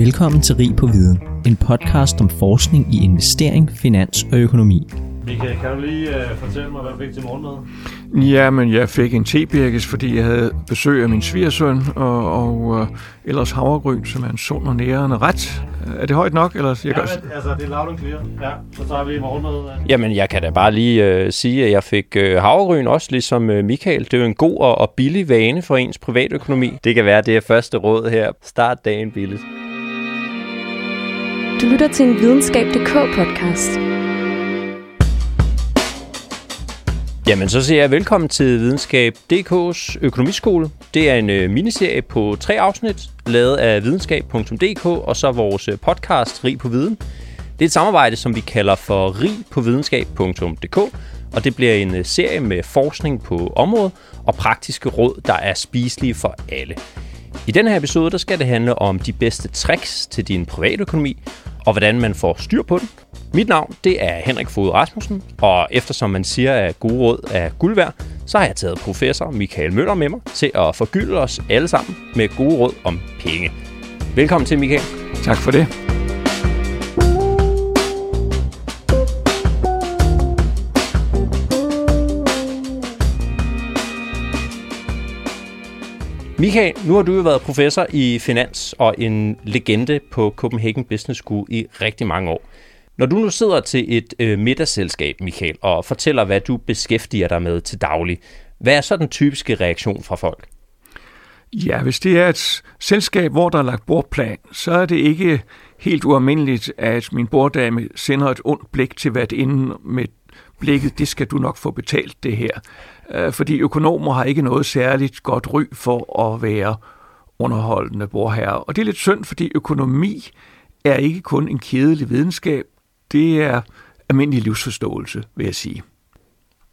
Velkommen til Rig på Viden, en podcast om forskning i investering, finans og økonomi. Michael, kan du lige uh, fortælle mig, hvad du fik til morgenmad? Ja, men jeg fik en tebirkes, fordi jeg havde besøg af min svigersøn, og, og uh, ellers havregryn, som er en sund og nærende ret. Er det højt nok? Eller jeg ja, men, altså, det er loud and clear. Ja, så tager vi morgenmad. Jamen, jeg kan da bare lige uh, sige, at jeg fik uh, havregryn også, ligesom uh, Michael. Det er jo en god og, og billig vane for ens privatøkonomi. Det kan være, det er første råd her. Start dagen billigt. Du lytter til en videnskab.dk podcast. Jamen, så siger jeg velkommen til Videnskab.dk's økonomiskole. Det er en øh, miniserie på tre afsnit, lavet af videnskab.dk og så vores øh, podcast Rig på Viden. Det er et samarbejde, som vi kalder for Rig på videnskab.dk, og det bliver en øh, serie med forskning på området og praktiske råd, der er spiselige for alle. I den her episode der skal det handle om de bedste tricks til din privatøkonomi, og hvordan man får styr på den. Mit navn det er Henrik Fod Rasmussen, og eftersom man siger, at gode råd er guld værd, så har jeg taget professor Michael Møller med mig til at forgylde os alle sammen med gode råd om penge. Velkommen til, Michael. Tak for det. Michael, nu har du jo været professor i finans og en legende på Copenhagen Business School i rigtig mange år. Når du nu sidder til et øh, middagsselskab, Michael, og fortæller, hvad du beskæftiger dig med til daglig, hvad er så den typiske reaktion fra folk? Ja, hvis det er et selskab, hvor der er lagt bordplan, så er det ikke helt ualmindeligt, at min borddame sender et ondt blik til hvert inden med blikket, det skal du nok få betalt det her. Øh, fordi økonomer har ikke noget særligt godt ry for at være underholdende borherrer. Og det er lidt synd, fordi økonomi er ikke kun en kedelig videnskab, det er almindelig livsforståelse, vil jeg sige.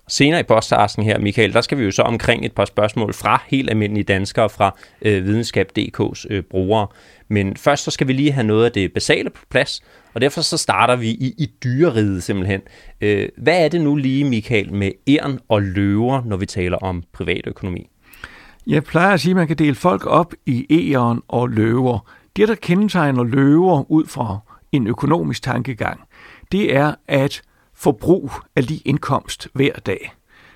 Senere i podcasten her, Michael, der skal vi jo så omkring et par spørgsmål fra helt almindelige danskere fra øh, videnskab.dk's øh, brugere. Men først så skal vi lige have noget af det basale på plads, og derfor så starter vi i, i dyreriget simpelthen. Øh, hvad er det nu lige, Michael, med æren og løver, når vi taler om privatøkonomi? Jeg plejer at sige, at man kan dele folk op i æren og løver. Det, der kendetegner løver ud fra en økonomisk tankegang, det er at forbrug er lige indkomst hver dag.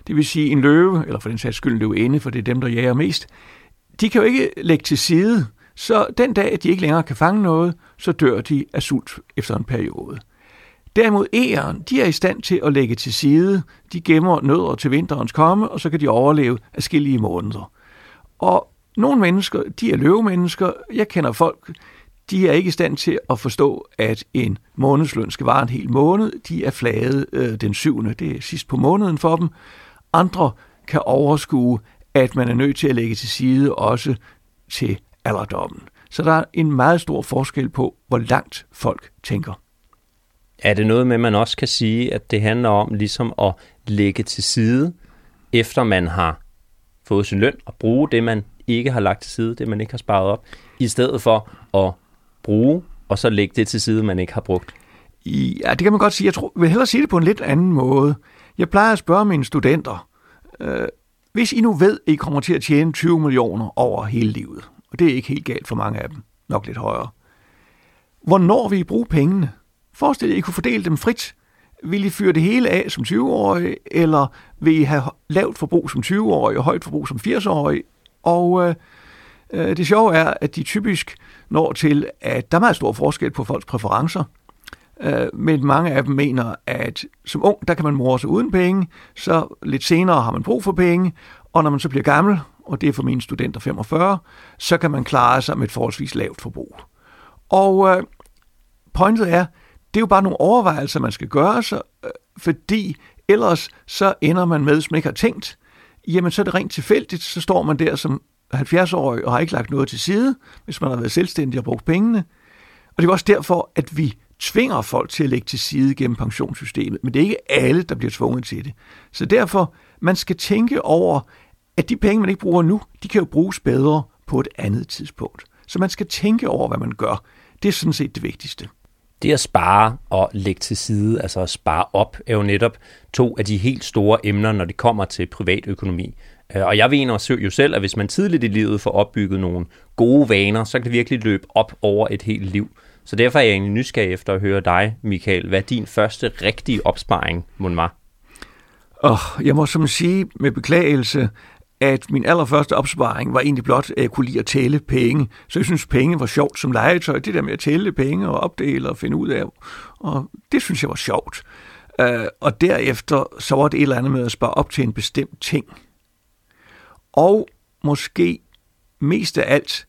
Det vil sige en løve, eller for den sags skyld en løveinde, for det er dem, der jager mest, de kan jo ikke lægge til side, så den dag, at de ikke længere kan fange noget, så dør de af sult efter en periode. Derimod æren, de er i stand til at lægge til side, de gemmer nødder til vinterens komme, og så kan de overleve afskillige måneder. Og nogle mennesker, de er løvemennesker. Jeg kender folk, de er ikke i stand til at forstå, at en månedsløn skal vare en hel måned. De er flade øh, den syvende, det er sidst på måneden for dem. Andre kan overskue, at man er nødt til at lægge til side også til alderdommen. Så der er en meget stor forskel på, hvor langt folk tænker. Er det noget med, at man også kan sige, at det handler om ligesom at lægge til side, efter man har fået sin løn, og bruge det, man ikke har lagt til side, det man ikke har sparet op, i stedet for at bruge, og så lægge det til side, man ikke har brugt? Ja, det kan man godt sige. Jeg tror, vil hellere sige det på en lidt anden måde. Jeg plejer at spørge mine studenter, øh, hvis I nu ved, at I kommer til at tjene 20 millioner over hele livet, og det er ikke helt galt for mange af dem, nok lidt højere, hvornår vil I bruge pengene? Forestil jer, at I kunne fordele dem frit. Vil I fyre det hele af som 20-årige, eller vil I have lavt forbrug som 20-årige og højt forbrug som 80-årige? Og øh, øh, det sjove er, at de typisk når til, at der er meget stor forskel på folks præferencer. Øh, men mange af dem mener, at som ung, der kan man more sig uden penge, så lidt senere har man brug for penge, og når man så bliver gammel, og det er for mine studenter 45, så kan man klare sig med et forholdsvis lavt forbrug. Og øh, pointet er, det er jo bare nogle overvejelser, man skal gøre sig, øh, fordi ellers så ender man med, som man ikke har tænkt, jamen så er det rent tilfældigt, så står man der som 70-årig og har ikke lagt noget til side, hvis man har været selvstændig og brugt pengene. Og det er også derfor, at vi tvinger folk til at lægge til side gennem pensionssystemet, men det er ikke alle, der bliver tvunget til det. Så derfor, man skal tænke over, at de penge, man ikke bruger nu, de kan jo bruges bedre på et andet tidspunkt. Så man skal tænke over, hvad man gør. Det er sådan set det vigtigste. Det at spare og lægge til side, altså at spare op, er jo netop to af de helt store emner, når det kommer til privatøkonomi. Øh, Og jeg mener jo selv, at hvis man tidligt i livet får opbygget nogle gode vaner, så kan det virkelig løbe op over et helt liv. Så derfor er jeg egentlig nysgerrig efter at høre dig, Michael. Hvad din første rigtige opsparing mon var? Og jeg må som sige med beklagelse, at min allerførste opsparing var egentlig blot, at jeg kunne lide at tælle penge. Så jeg synes, penge var sjovt som legetøj. Det der med at tælle penge og opdele og finde ud af, og det synes jeg var sjovt. Øh, og derefter så var det et eller andet med at spare op til en bestemt ting. Og måske mest af alt,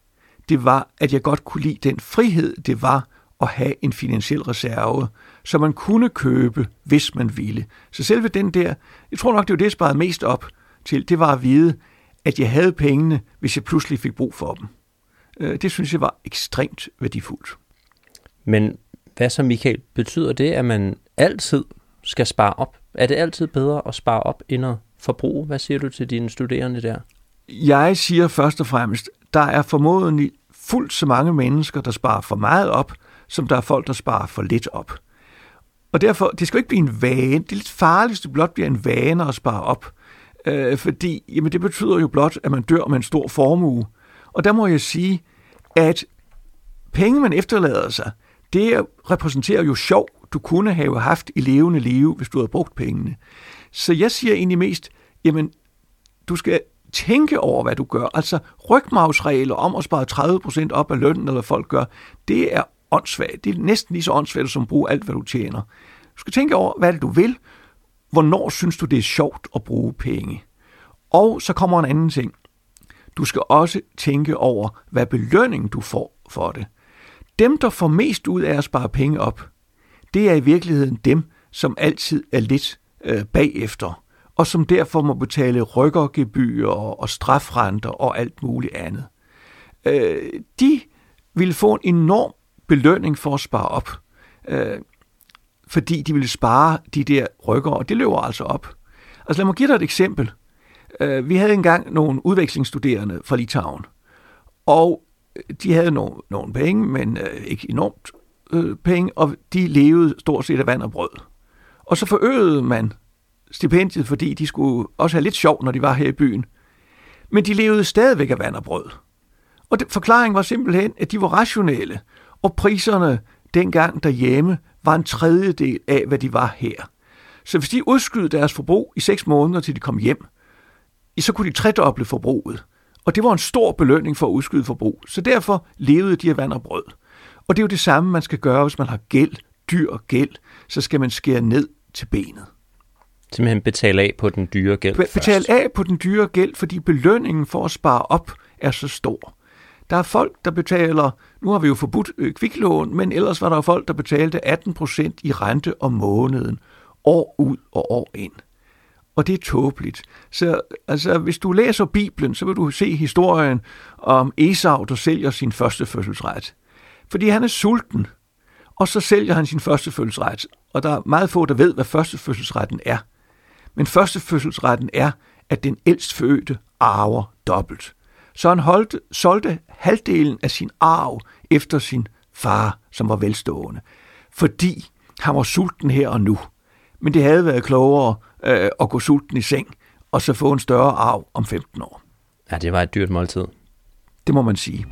det var, at jeg godt kunne lide den frihed, det var at have en finansiel reserve, som man kunne købe, hvis man ville. Så selve den der, jeg tror nok, det var det, jeg sparede mest op til, det var at vide, at jeg havde pengene, hvis jeg pludselig fik brug for dem. Øh, Det synes jeg var ekstremt værdifuldt. Men hvad så, Michael? Betyder det, at man altid skal spare op? Er det altid bedre at spare op end at forbruge? Hvad siger du til dine studerende der? Jeg siger først og fremmest, der er formodentlig fuldt så mange mennesker, der sparer for meget op, som der er folk, der sparer for lidt op. Og derfor, det skal jo ikke blive en vane. Det er lidt farligt, hvis det blot bliver en vane at spare op. Øh, fordi jamen, det betyder jo blot, at man dør med en stor formue. Og der må jeg sige, at penge, man efterlader sig, det repræsenterer jo sjov, du kunne have haft i levende liv, hvis du havde brugt pengene. Så jeg siger egentlig mest, jamen, du skal tænke over, hvad du gør. Altså rygmavsregler om at spare 30% op af lønnen, eller folk gør, det er åndssvagt. Det er næsten lige så åndssvagt som at bruge alt, hvad du tjener. Du skal tænke over, hvad det du vil. Hvornår synes du, det er sjovt at bruge penge? Og så kommer en anden ting. Du skal også tænke over, hvad belønning du får for det. Dem, der får mest ud af at spare penge op, det er i virkeligheden dem, som altid er lidt øh, bagefter, og som derfor må betale rykkergebyrer og strafrenter og alt muligt andet. Øh, de vil få en enorm belønning for at spare op, øh, fordi de ville spare de der rykker, og det løber altså op. Altså lad mig give dig et eksempel. Øh, vi havde engang nogle udvekslingsstuderende fra Litauen, og øh, de havde nogle, nogle penge, men øh, ikke enormt øh, penge, og de levede stort set af vand og brød. Og så forøgede man stipendiet, fordi de skulle også have lidt sjov, når de var her i byen. Men de levede stadigvæk af vand og brød. Og det, forklaringen var simpelthen, at de var rationelle, og priserne dengang derhjemme var en tredjedel af, hvad de var her. Så hvis de udskydede deres forbrug i seks måneder, til de kom hjem, så kunne de tredoble forbruget. Og det var en stor belønning for at udskyde forbrug. Så derfor levede de af vand og brød. Og det er jo det samme, man skal gøre, hvis man har gæld, dyr gæld. Så skal man skære ned til benet. Simpelthen betale af på den dyre gæld Betal først. af på den dyre gæld, fordi belønningen for at spare op er så stor. Der er folk, der betaler, nu har vi jo forbudt øh, kviklån, men ellers var der jo folk, der betalte 18 procent i rente om måneden, år ud og år ind. Og det er tåbeligt. Så altså, hvis du læser Bibelen, så vil du se historien om Esau, der sælger sin første fødselsret. Fordi han er sulten, og så sælger han sin første fødselsret. Og der er meget få, der ved, hvad første fødselsretten er. Men første fødselsretten er, at den ældst fødte arver dobbelt. Så han holdt, solgte halvdelen af sin arv efter sin far, som var velstående. Fordi han var sulten her og nu. Men det havde været klogere øh, at gå sulten i seng, og så få en større arv om 15 år. Ja, det var et dyrt måltid. Det må man sige.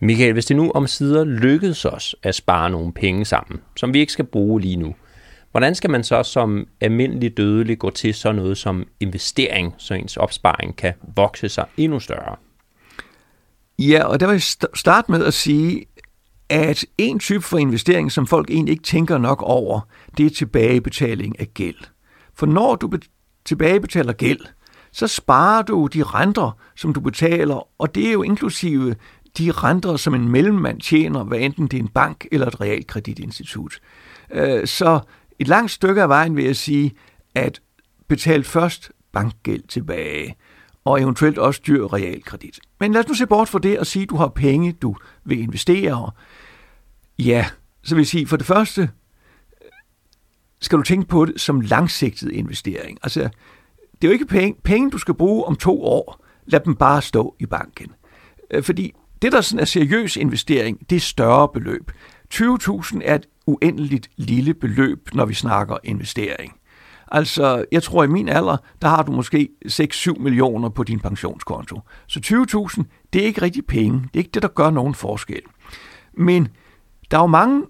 Michael, hvis det nu om sider lykkedes os at spare nogle penge sammen, som vi ikke skal bruge lige nu, hvordan skal man så som almindelig dødelig gå til sådan noget som investering, så ens opsparing kan vokse sig endnu større? Ja, og der vil jeg starte med at sige, at en type for investering, som folk egentlig ikke tænker nok over, det er tilbagebetaling af gæld. For når du tilbagebetaler gæld, så sparer du de renter, som du betaler, og det er jo inklusive de renter, som en mellemmand tjener, hvad enten det er en bank eller et realkreditinstitut. Øh, så et langt stykke af vejen vil jeg sige, at betal først bankgæld tilbage, og eventuelt også dyr realkredit. Men lad os nu se bort fra det og sige, at du har penge, du vil investere. Ja, så vil jeg sige, for det første skal du tænke på det som langsigtet investering. Altså, det er jo ikke penge, penge, du skal bruge om to år. Lad dem bare stå i banken. Øh, fordi det, der sådan er seriøs investering, det er større beløb. 20.000 er et uendeligt lille beløb, når vi snakker investering. Altså, jeg tror, i min alder, der har du måske 6-7 millioner på din pensionskonto. Så 20.000, det er ikke rigtig penge. Det er ikke det, der gør nogen forskel. Men der er jo mange,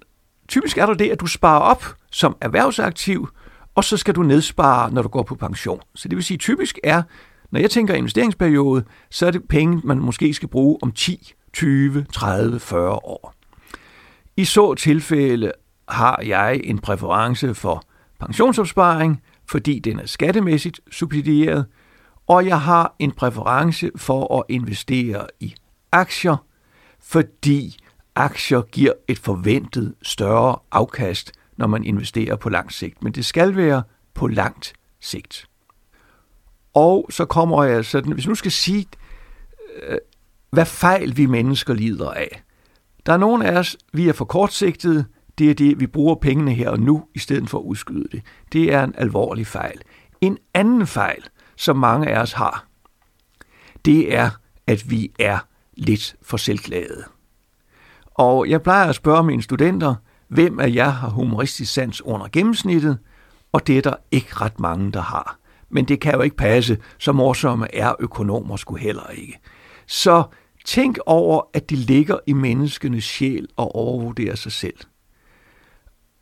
typisk er der det, at du sparer op som erhvervsaktiv, og så skal du nedspare, når du går på pension. Så det vil sige, typisk er, når jeg tænker investeringsperiode, så er det penge, man måske skal bruge om 10, 20, 30, 40 år. I så tilfælde har jeg en præference for pensionsopsparing, fordi den er skattemæssigt subsidieret, og jeg har en præference for at investere i aktier, fordi aktier giver et forventet større afkast, når man investerer på lang sigt. Men det skal være på langt sigt. Og så kommer jeg sådan, hvis nu skal sige, øh, hvad fejl vi mennesker lider af. Der er nogle af os, vi er for kortsigtede, det er det, vi bruger pengene her og nu, i stedet for at udskyde det. Det er en alvorlig fejl. En anden fejl, som mange af os har, det er, at vi er lidt for selvglade. Og jeg plejer at spørge mine studenter, hvem af jer har humoristisk sans under gennemsnittet, og det er der ikke ret mange, der har. Men det kan jo ikke passe, så morsomme er økonomer skulle heller ikke. Så tænk over, at det ligger i menneskenes sjæl at overvurdere sig selv.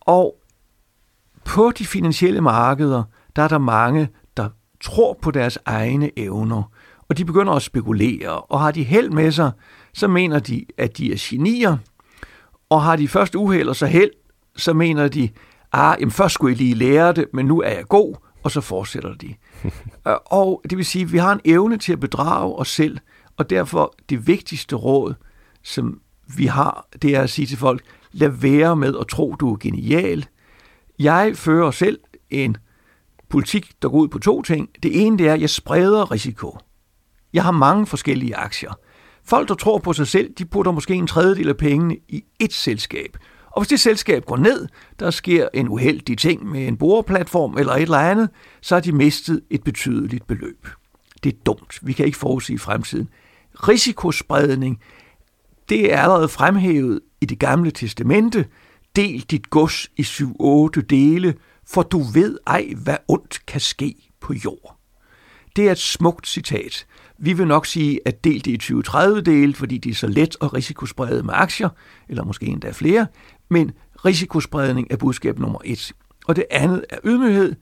Og på de finansielle markeder, der er der mange, der tror på deres egne evner, og de begynder at spekulere, og har de held med sig, så mener de, at de er genier, og har de først uheld og så held, så mener de, ah, jamen først skulle jeg lige lære det, men nu er jeg god, og så fortsætter de. og det vil sige, at vi har en evne til at bedrage os selv, og derfor det vigtigste råd, som vi har, det er at sige til folk, lad være med at tro, du er genial. Jeg fører selv en politik, der går ud på to ting. Det ene det er, at jeg spreder risiko. Jeg har mange forskellige aktier. Folk, der tror på sig selv, de putter måske en tredjedel af pengene i et selskab. Og hvis det selskab går ned, der sker en uheldig ting med en boreplatform eller et eller andet, så har de mistet et betydeligt beløb. Det er dumt. Vi kan ikke forudsige fremtiden. Risikospredning, det er allerede fremhævet i det gamle testamente. Del dit gods i syv otte dele, for du ved ej, hvad ondt kan ske på jord. Det er et smukt citat. Vi vil nok sige, at del det i 20-30 dele, fordi det er så let og risikospredet med aktier, eller måske endda flere, men risikospredning er budskab nummer et. Og det andet er ydmyghed.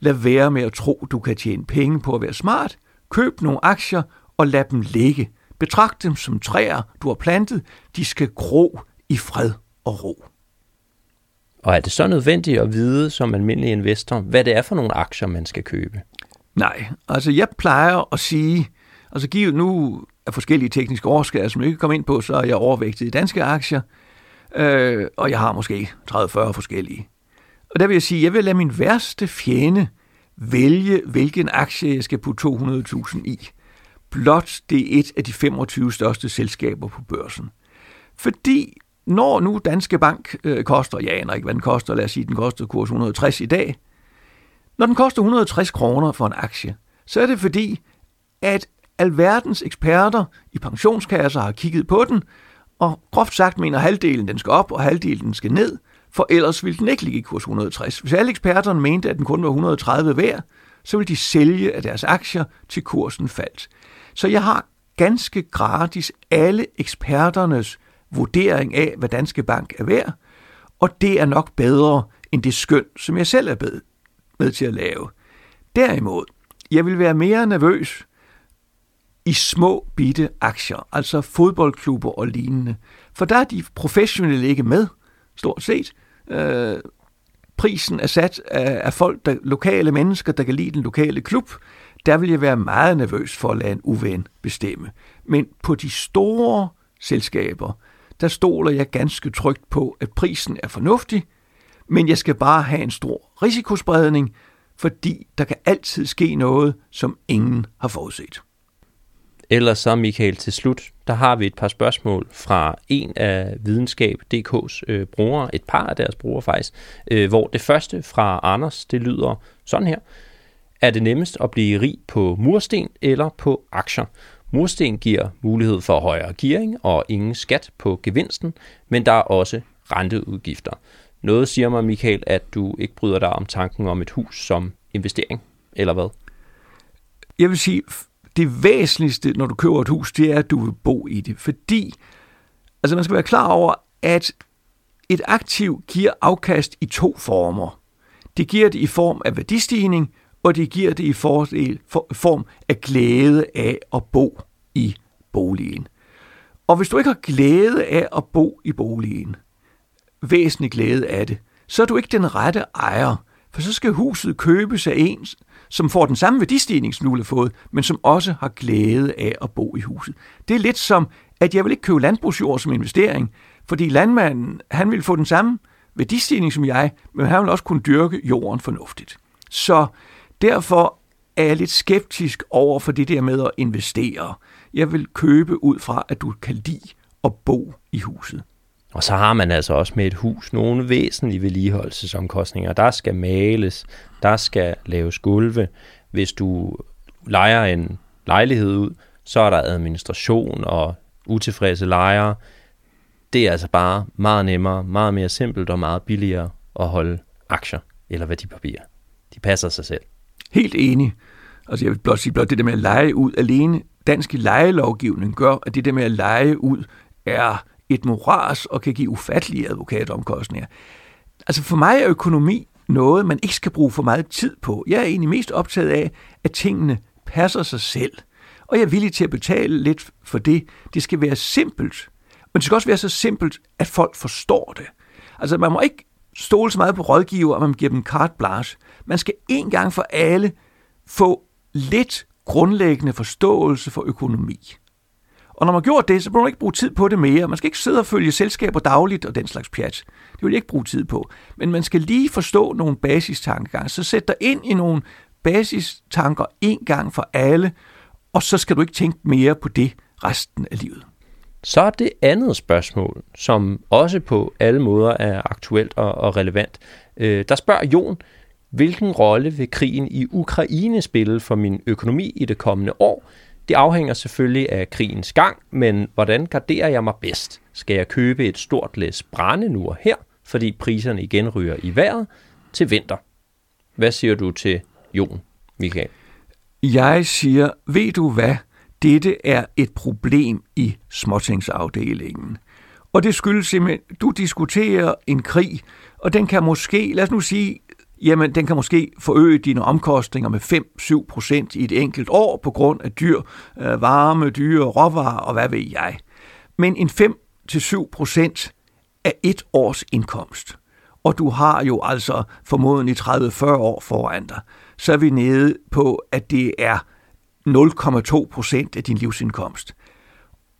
Lad være med at tro, du kan tjene penge på at være smart. Køb nogle aktier og lad dem ligge. Betragt dem som træer, du har plantet. De skal gro i fred og ro. Og er det så nødvendigt at vide som almindelig investor, hvad det er for nogle aktier, man skal købe? Nej, altså jeg plejer at sige, altså givet nu af forskellige tekniske årskader, som jeg ikke kommer ind på, så er jeg overvægtet i danske aktier, øh, og jeg har måske 30-40 forskellige. Og der vil jeg sige, at jeg vil lade min værste fjende vælge, hvilken aktie jeg skal putte 200.000 i. Blot det er et af de 25 største selskaber på børsen. Fordi når nu Danske Bank øh, koster, jeg aner ikke, hvad den koster, lad os sige, den koster kurs 160 i dag, når den koster 160 kroner for en aktie, så er det fordi, at alverdens eksperter i pensionskasser har kigget på den, og groft sagt mener halvdelen, den skal op, og halvdelen den skal ned, for ellers ville den ikke ligge i kurs 160. Hvis alle eksperterne mente, at den kun var 130 værd, så ville de sælge af deres aktier, til kursen faldt. Så jeg har ganske gratis alle eksperternes vurdering af, hvad Danske Bank er værd, og det er nok bedre end det skøn, som jeg selv er med til at lave. Derimod, jeg vil være mere nervøs i små bitte aktier, altså fodboldklubber og lignende. For der er de professionelle ikke med, stort set. Øh, prisen er sat af, af folk, der, lokale mennesker, der kan lide den lokale klub. Der vil jeg være meget nervøs for at lade en uven bestemme. Men på de store selskaber, der stoler jeg ganske trygt på, at prisen er fornuftig, men jeg skal bare have en stor risikospredning, fordi der kan altid ske noget, som ingen har forudset. Ellers så, Michael, til slut, der har vi et par spørgsmål fra en af videnskab.dk's øh, brugere, et par af deres brugere faktisk, øh, hvor det første fra Anders, det lyder sådan her. Er det nemmest at blive rig på mursten eller på aktier? Mursten giver mulighed for højere gearing og ingen skat på gevinsten, men der er også renteudgifter. Noget siger mig, Michael, at du ikke bryder dig om tanken om et hus som investering, eller hvad? Jeg vil sige, det væsentligste, når du køber et hus, det er, at du vil bo i det. Fordi, altså man skal være klar over, at et aktiv giver afkast i to former. Det giver det i form af værdistigning, og de giver det i fordel, for, form af glæde af at bo i boligen. Og hvis du ikke har glæde af at bo i boligen, væsentlig glæde af det, så er du ikke den rette ejer, for så skal huset købes af en, som får den samme værdistigning, som du har fået, men som også har glæde af at bo i huset. Det er lidt som, at jeg vil ikke købe landbrugsjord som investering, fordi landmanden, han vil få den samme værdistigning som jeg, men han vil også kunne dyrke jorden fornuftigt. Så derfor er jeg lidt skeptisk over for det der med at investere. Jeg vil købe ud fra, at du kan lide at bo i huset. Og så har man altså også med et hus nogle væsentlige vedligeholdelsesomkostninger. Der skal males, der skal laves gulve. Hvis du lejer en lejlighed ud, så er der administration og utilfredse lejere. Det er altså bare meget nemmere, meget mere simpelt og meget billigere at holde aktier eller værdipapirer. De passer sig selv. Helt enig. Altså jeg vil blot sige, blot det der med at lege ud alene, dansk lejelovgivning gør, at det der med at lege ud er et moras og kan give ufattelige advokatomkostninger. Altså for mig er økonomi noget, man ikke skal bruge for meget tid på. Jeg er egentlig mest optaget af, at tingene passer sig selv. Og jeg er villig til at betale lidt for det. Det skal være simpelt. Men det skal også være så simpelt, at folk forstår det. Altså man må ikke stole så meget på rådgiver, at man giver dem carte blanche. Man skal en gang for alle få lidt grundlæggende forståelse for økonomi. Og når man har gjort det, så må man ikke bruge tid på det mere. Man skal ikke sidde og følge selskaber dagligt og den slags pjat. Det vil jeg ikke bruge tid på. Men man skal lige forstå nogle basistankegange. Så sæt dig ind i nogle basistanker en gang for alle, og så skal du ikke tænke mere på det resten af livet. Så er det andet spørgsmål, som også på alle måder er aktuelt og, og relevant. Øh, der spørger Jon, hvilken rolle vil krigen i Ukraine spille for min økonomi i det kommende år? Det afhænger selvfølgelig af krigens gang, men hvordan garderer jeg mig bedst? Skal jeg købe et stort læs brænde nu og her, fordi priserne igen ryger i vejret til vinter? Hvad siger du til Jon, Michael? Jeg siger, ved du hvad? Dette er et problem i småtingsafdelingen. Og det skyldes simpelthen, du diskuterer en krig, og den kan måske, lad os nu sige, jamen den kan måske forøge dine omkostninger med 5-7 procent i et enkelt år på grund af dyr, øh, varme, dyre råvarer og hvad ved jeg. Men en 5-7 procent er et års indkomst. Og du har jo altså formodentlig 30-40 år foran dig. Så er vi nede på, at det er 0,2 procent af din livsindkomst.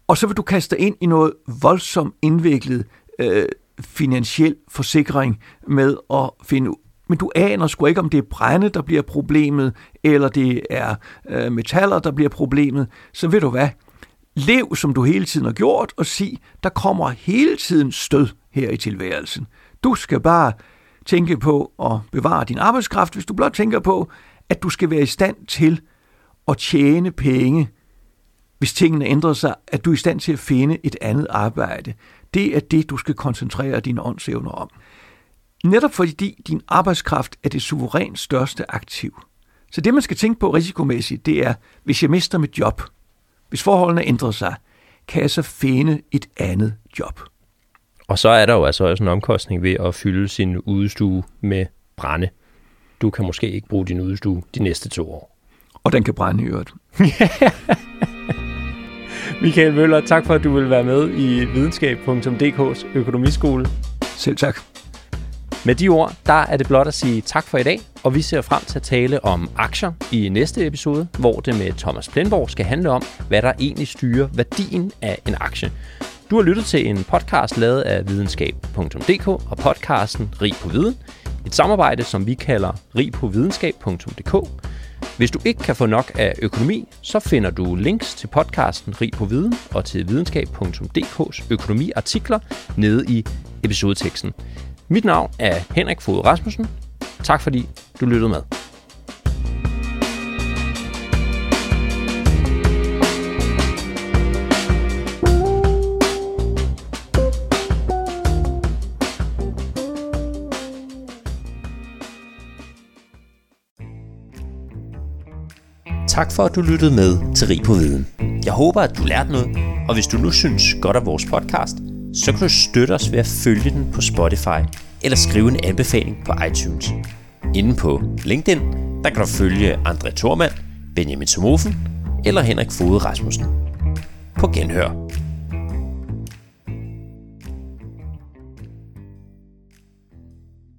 Og så vil du kaste dig ind i noget voldsomt indviklet øh, finansiel forsikring med at finde men du aner sgu ikke, om det er brænde, der bliver problemet, eller det er øh, metaller, der bliver problemet. Så ved du hvad? Lev, som du hele tiden har gjort, og sig, der kommer hele tiden stød her i tilværelsen. Du skal bare tænke på at bevare din arbejdskraft, hvis du blot tænker på, at du skal være i stand til at tjene penge, hvis tingene ændrer sig, at du er i stand til at finde et andet arbejde. Det er det, du skal koncentrere dine åndsevner om. Netop fordi din arbejdskraft er det suverænt største aktiv. Så det, man skal tænke på risikomæssigt, det er, hvis jeg mister mit job, hvis forholdene ændrer sig, kan jeg så finde et andet job. Og så er der jo altså også en omkostning ved at fylde sin udstue med brænde. Du kan måske ikke bruge din udstue de næste to år. Og den kan brænde i øvrigt. Michael Møller, tak for at du vil være med i videnskab.dk's økonomiskole. Selv tak. Med de ord, der er det blot at sige tak for i dag, og vi ser frem til at tale om aktier i næste episode, hvor det med Thomas Plenborg skal handle om, hvad der egentlig styrer værdien af en aktie. Du har lyttet til en podcast lavet af videnskab.dk og podcasten Rig på Viden. Et samarbejde, som vi kalder rigpovidenskab.dk. Hvis du ikke kan få nok af økonomi, så finder du links til podcasten Rig på Viden og til videnskab.dk's økonomiartikler nede i episodeteksten. Mit navn er Henrik Fod Rasmussen. Tak fordi du lyttede med. Tak for, at du lyttede med til Rig på Viden. Jeg håber, at du lærte noget, og hvis du nu synes godt af vores podcast, så kan du støtte os ved at følge den på Spotify eller skrive en anbefaling på iTunes. Inden på LinkedIn, der kan du følge André Thormand, Benjamin Somofen eller Henrik Fode Rasmussen. På genhør.